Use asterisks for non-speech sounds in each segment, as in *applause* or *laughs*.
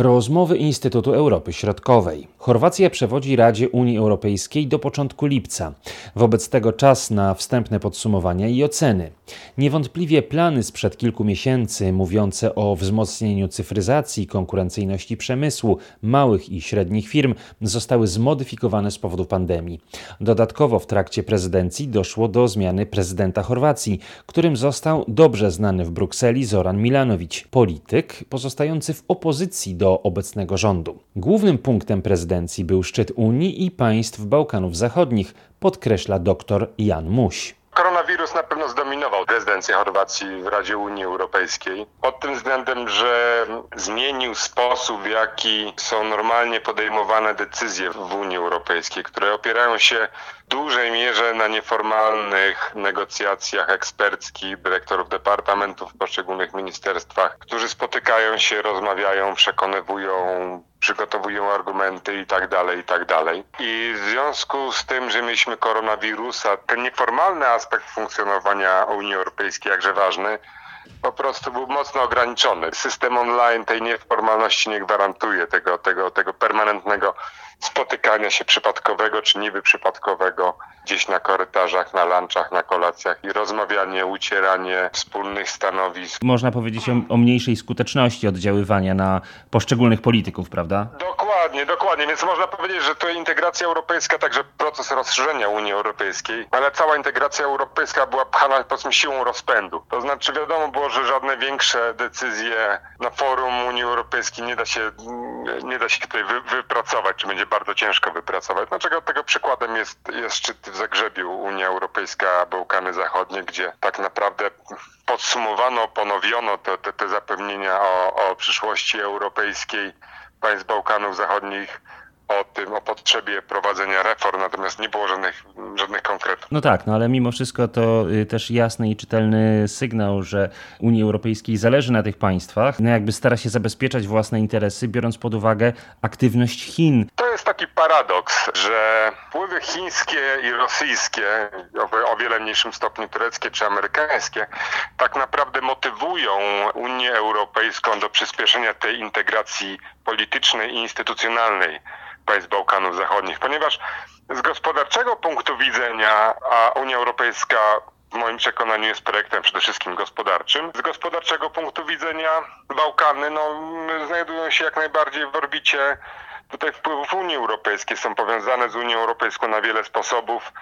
Rozmowy Instytutu Europy Środkowej. Chorwacja przewodzi Radzie Unii Europejskiej do początku lipca. Wobec tego czas na wstępne podsumowania i oceny. Niewątpliwie plany sprzed kilku miesięcy mówiące o wzmocnieniu cyfryzacji, konkurencyjności przemysłu, małych i średnich firm zostały zmodyfikowane z powodu pandemii. Dodatkowo w trakcie prezydencji doszło do zmiany prezydenta Chorwacji, którym został dobrze znany w Brukseli Zoran Milanowicz, polityk pozostający w opozycji do obecnego rządu. Głównym punktem prezydencji był szczyt Unii i państw Bałkanów Zachodnich, podkreśla dr Jan Muś. Koronawirus na pewno zdominował prezydencję Chorwacji w Radzie Unii Europejskiej. Pod tym względem, że zmienił sposób, w jaki są normalnie podejmowane decyzje w Unii Europejskiej, które opierają się dużej mierze na nieformalnych negocjacjach eksperckich dyrektorów departamentów w poszczególnych ministerstwach, którzy spotykają się, rozmawiają, przekonywują przygotowują argumenty i tak dalej, i tak dalej. I w związku z tym, że mieliśmy koronawirusa, ten nieformalny aspekt funkcjonowania Unii Europejskiej, jakże ważny, po prostu był mocno ograniczony. System online tej nieformalności nie gwarantuje tego, tego, tego permanentnego spotykania się przypadkowego czy niby przypadkowego gdzieś na korytarzach, na lunchach, na kolacjach i rozmawianie, ucieranie wspólnych stanowisk. Można powiedzieć o, o mniejszej skuteczności oddziaływania na poszczególnych polityków, prawda? Dokładnie, dokładnie. Więc można powiedzieć, że to integracja europejska, także proces rozszerzenia Unii Europejskiej, ale cała integracja europejska była pchana powiedzmy siłą rozpędu. To znaczy wiadomo było, że żadne większe decyzje na forum Unii Europejskiej nie da się, nie da się tutaj wy, wypracować, czy będzie bardzo ciężko wypracować. Dlaczego tego przykładem jest, jest szczyt w Zagrzebiu Unia Europejska, Bałkany Zachodnie, gdzie tak naprawdę podsumowano, ponowiono te, te, te zapewnienia o, o przyszłości europejskiej państw Bałkanów Zachodnich o tym, o potrzebie prowadzenia reform, natomiast nie było żadnych, żadnych konkretów. No tak, no ale mimo wszystko to y, też jasny i czytelny sygnał, że Unii Europejskiej zależy na tych państwach, no jakby stara się zabezpieczać własne interesy, biorąc pod uwagę aktywność Chin. To jest taki paradoks, że wpływy chińskie i rosyjskie, o wiele mniejszym stopniu tureckie czy amerykańskie, tak naprawdę motywują Unię Europejską do przyspieszenia tej integracji politycznej i instytucjonalnej państw Bałkanów Zachodnich, ponieważ z gospodarczego punktu widzenia, a Unia Europejska w moim przekonaniu jest projektem przede wszystkim gospodarczym. Z gospodarczego punktu widzenia Bałkany no, znajdują się jak najbardziej w orbicie tutaj wpływów Unii Europejskiej, są powiązane z Unią Europejską na wiele sposobów.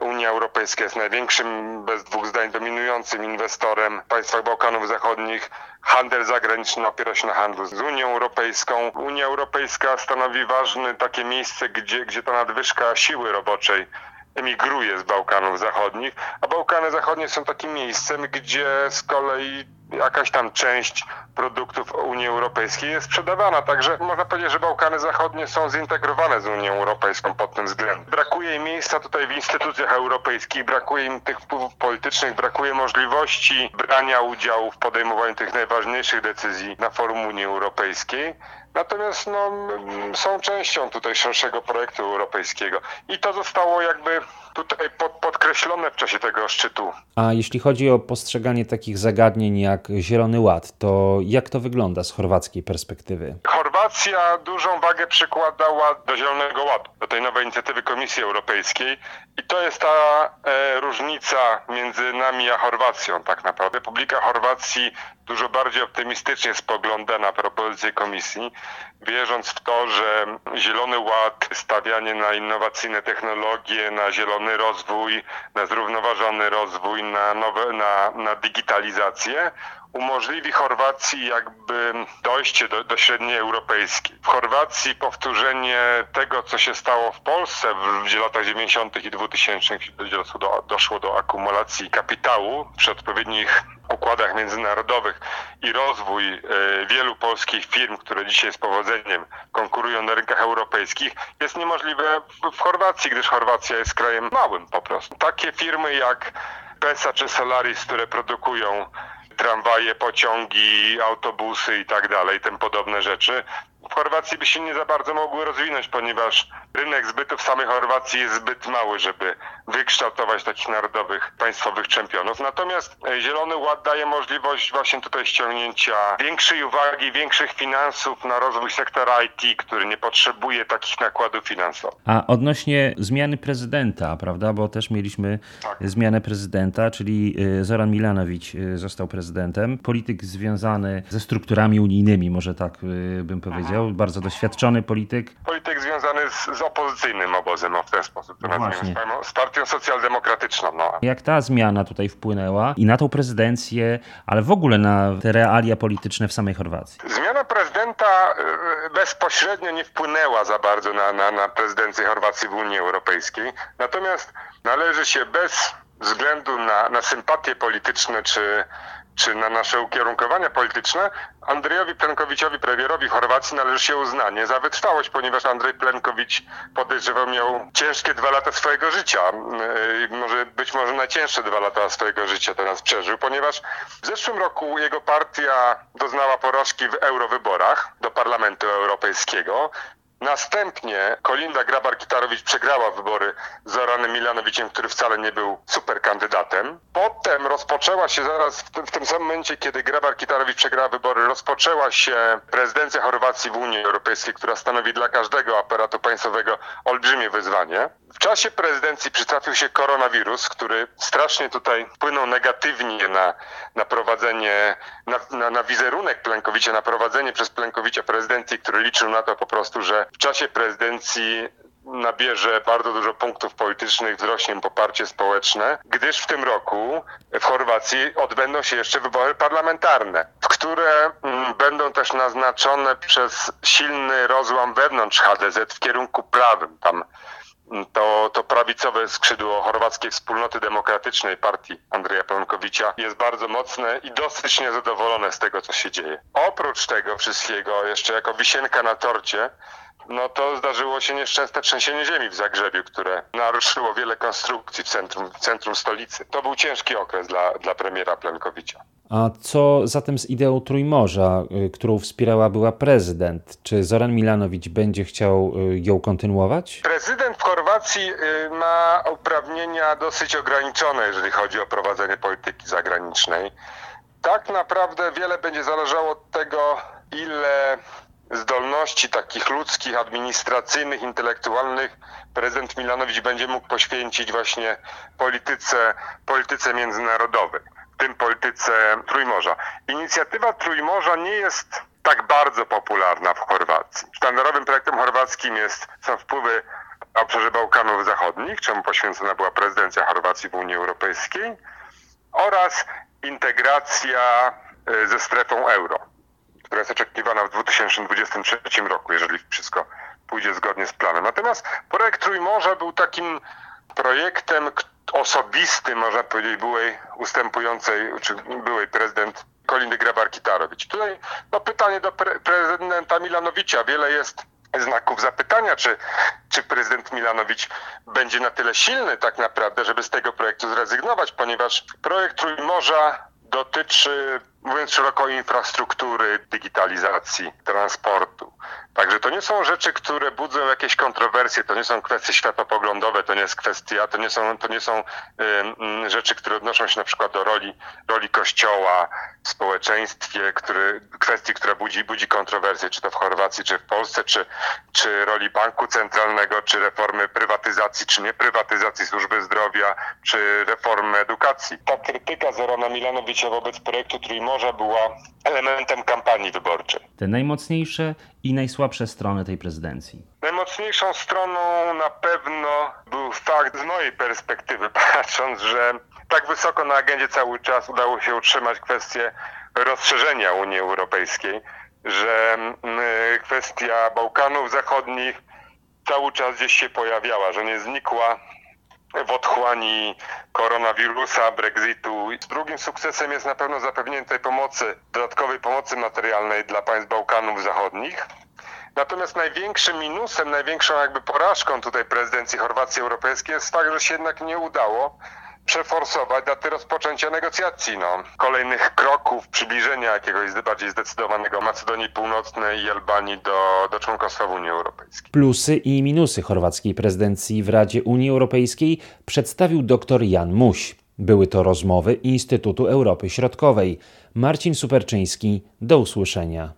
Unia Europejska jest największym, bez dwóch zdań, dominującym inwestorem w państwach Bałkanów Zachodnich. Handel zagraniczny opiera się na handlu z Unią Europejską. Unia Europejska stanowi ważne takie miejsce, gdzie, gdzie ta nadwyżka siły roboczej emigruje z Bałkanów Zachodnich, a Bałkany Zachodnie są takim miejscem, gdzie z kolei jakaś tam część produktów Unii Europejskiej jest sprzedawana. Także można powiedzieć, że Bałkany Zachodnie są zintegrowane z Unią Europejską pod tym względem. Brakuje im miejsca tutaj w instytucjach europejskich, brakuje im tych wpływów politycznych, brakuje możliwości brania udziału w podejmowaniu tych najważniejszych decyzji na forum Unii Europejskiej. Natomiast no, są częścią tutaj szerszego projektu europejskiego. I to zostało jakby tutaj pod, podkreślone w czasie tego szczytu. A jeśli chodzi o postrzeganie takich zagadnień jak Zielony Ład, to jak to wygląda z chorwackiej perspektywy? Chorwacja dużą wagę przykładała do Zielonego Ładu, do tej nowej inicjatywy Komisji Europejskiej i to jest ta e, różnica między nami a Chorwacją tak naprawdę. Republika Chorwacji dużo bardziej optymistycznie spogląda na propozycję Komisji, wierząc w to, że Zielony Ład, stawianie na innowacyjne technologie, na zielony rozwój, na zrównoważony rozwój, na, nowe, na, na digitalizację umożliwi Chorwacji jakby dojście do, do średniej europejskiej. W Chorwacji powtórzenie tego, co się stało w Polsce w, latach 90. i 2000, kiedy doszło do, doszło do akumulacji kapitału przy odpowiednich układach międzynarodowych i rozwój e, wielu polskich firm, które dzisiaj z powodzeniem konkurują na rynkach europejskich, jest niemożliwe w Chorwacji, gdyż Chorwacja jest krajem małym po prostu. Takie firmy jak PESA czy Solaris, które produkują tramwaje, pociągi, autobusy i tak dalej, tym podobne rzeczy, w Chorwacji by się nie za bardzo mogły rozwinąć, ponieważ rynek zbytu w samej Chorwacji jest zbyt mały, żeby wykształtować takich narodowych, państwowych czempionów. Natomiast e, Zielony Ład daje możliwość właśnie tutaj ściągnięcia większej uwagi, większych finansów na rozwój sektora IT, który nie potrzebuje takich nakładów finansowych. A odnośnie zmiany prezydenta, prawda, bo też mieliśmy tak. zmianę prezydenta, czyli e, Zoran Milanowicz e, został prezydentem. Polityk związany ze strukturami unijnymi, może tak bym powiedział powiedział, bardzo doświadczony polityk. Polityk związany z, z opozycyjnym obozem, o w ten sposób to no nazwijmy, z, partią socjaldemokratyczną. No. Jak ta zmiana tutaj wpłynęła i na tą prezydencję, ale w ogóle na te realia polityczne w samej Chorwacji? Zmiana prezydenta y, bezpośrednio nie wpłynęła za bardzo na, na, na prezydencję Chorwacji w Unii Europejskiej, natomiast należy się bez względu na, na sympatie polityczne czy czy na nasze ukierunkowania polityczne, Andrzejowi Plenkowiciowi, premierowi Chorwacji, należy się uznanie za wytrwałość, ponieważ Andrzej Plenkowicz podejrzewał miał ciężkie dwa lata swojego życia. Yy, może być może najcięższe dwa lata swojego życia teraz przeżył, ponieważ w zeszłym roku jego partia doznała porażki w eurowyborach do Parlamentu Europejskiego. Następnie Kolinda Grabar-Kitarowicz przegrała wybory z Zoranem Milanowiciem, który wcale nie był super kandydatem. Potem rozpoczęła się zaraz w tym, w tym samym momencie, kiedy Grabar-Kitarowicz przegrała wybory, rozpoczęła się prezydencja Chorwacji w Unii Europejskiej, która stanowi dla każdego aparatu państwowego olbrzymie wyzwanie. W czasie prezydencji przytrafił się koronawirus, który strasznie tutaj wpłynął negatywnie na, na prowadzenie, na, na, na wizerunek Plenkowicia, na prowadzenie przez Plenkowicia prezydencji, który liczył na to po prostu, że w czasie prezydencji nabierze bardzo dużo punktów politycznych, wzrośnie poparcie społeczne, gdyż w tym roku w Chorwacji odbędą się jeszcze wybory parlamentarne, które mm, będą też naznaczone przez silny rozłam wewnątrz HDZ w kierunku prawym. Tam to, to prawicowe skrzydło chorwackiej wspólnoty demokratycznej partii Andrzeja Plenkowicia jest bardzo mocne i dosyć niezadowolone z tego, co się dzieje. Oprócz tego wszystkiego, jeszcze jako wisienka na torcie, no to zdarzyło się nieszczęsne trzęsienie ziemi w Zagrzebiu, które naruszyło wiele konstrukcji w centrum, w centrum stolicy. To był ciężki okres dla, dla premiera Plenkowicza. A co zatem z ideą Trójmorza, y, którą wspierała była prezydent? Czy Zoran Milanowicz będzie chciał y, ją kontynuować? Prezydent Chorwacji y, ma uprawnienia dosyć ograniczone, jeżeli chodzi o prowadzenie polityki zagranicznej. Tak naprawdę wiele będzie zależało od tego, ile zdolności takich ludzkich, administracyjnych, intelektualnych prezydent Milanowicz będzie mógł poświęcić właśnie polityce, polityce międzynarodowej, tym polityce Trójmorza. Inicjatywa Trójmorza nie jest tak bardzo popularna w Chorwacji. Sztandarowym projektem chorwackim jest, są wpływy na obszarze Bałkanów Zachodnich, czemu poświęcona była prezydencja Chorwacji w Unii Europejskiej oraz integracja e, ze strefą euro która jest oczekiwana w 2023 roku, jeżeli wszystko pójdzie zgodnie z planem. Natomiast projekt Trójmorza był takim projektem osobistym, można powiedzieć, byłej ustępującej, czy byłej prezydent Kolindy Grabar-Kitarowicz. Tutaj no, pytanie do pre prezydenta Milanowicza. Wiele jest znaków zapytania, czy, czy prezydent Milanowicz będzie na tyle silny tak naprawdę, żeby z tego projektu zrezygnować, ponieważ projekt Trójmorza dotyczy mówiąc szeroko, infrastruktury, digitalizacji, transportu. Także to nie są rzeczy, które budzą jakieś kontrowersje, to nie są kwestie światopoglądowe, to nie jest kwestia, to nie są, to nie są rzeczy, które odnoszą się na przykład do roli, roli kościoła w społeczeństwie, który, kwestii, która budzi, budzi kontrowersje, czy to w Chorwacji, czy w Polsce, czy, czy roli banku centralnego, czy reformy prywatyzacji, czy nieprywatyzacji służby zdrowia, czy reformy edukacji. Ta krytyka Zorana Milanowicza wobec projektu Trójmorza była elementem kampanii wyborczej. Te najmocniejsze i najsłabsze strony tej prezydencji. Najmocniejszą stroną na pewno był fakt z mojej perspektywy, *laughs* patrząc, że tak wysoko na agendzie cały czas udało się utrzymać kwestię rozszerzenia Unii Europejskiej, że mm, kwestia Bałkanów Zachodnich cały czas gdzieś się pojawiała, że nie znikła w otchłani koronawirusa, Brexitu. Drugim sukcesem jest na pewno zapewnienie tej pomocy, dodatkowej pomocy materialnej dla państw Bałkanów Zachodnich. Natomiast największym minusem, największą jakby porażką tutaj prezydencji Chorwacji Europejskiej jest fakt, że się jednak nie udało przeforsować daty rozpoczęcia negocjacji. No. Kolejnych kroków przybliżenia jakiegoś bardziej zdecydowanego Macedonii Północnej i Albanii do, do członkostwa w Unii Europejskiej. Plusy i minusy chorwackiej prezydencji w Radzie Unii Europejskiej przedstawił dr Jan Muś. Były to rozmowy Instytutu Europy Środkowej. Marcin Superczyński, do usłyszenia.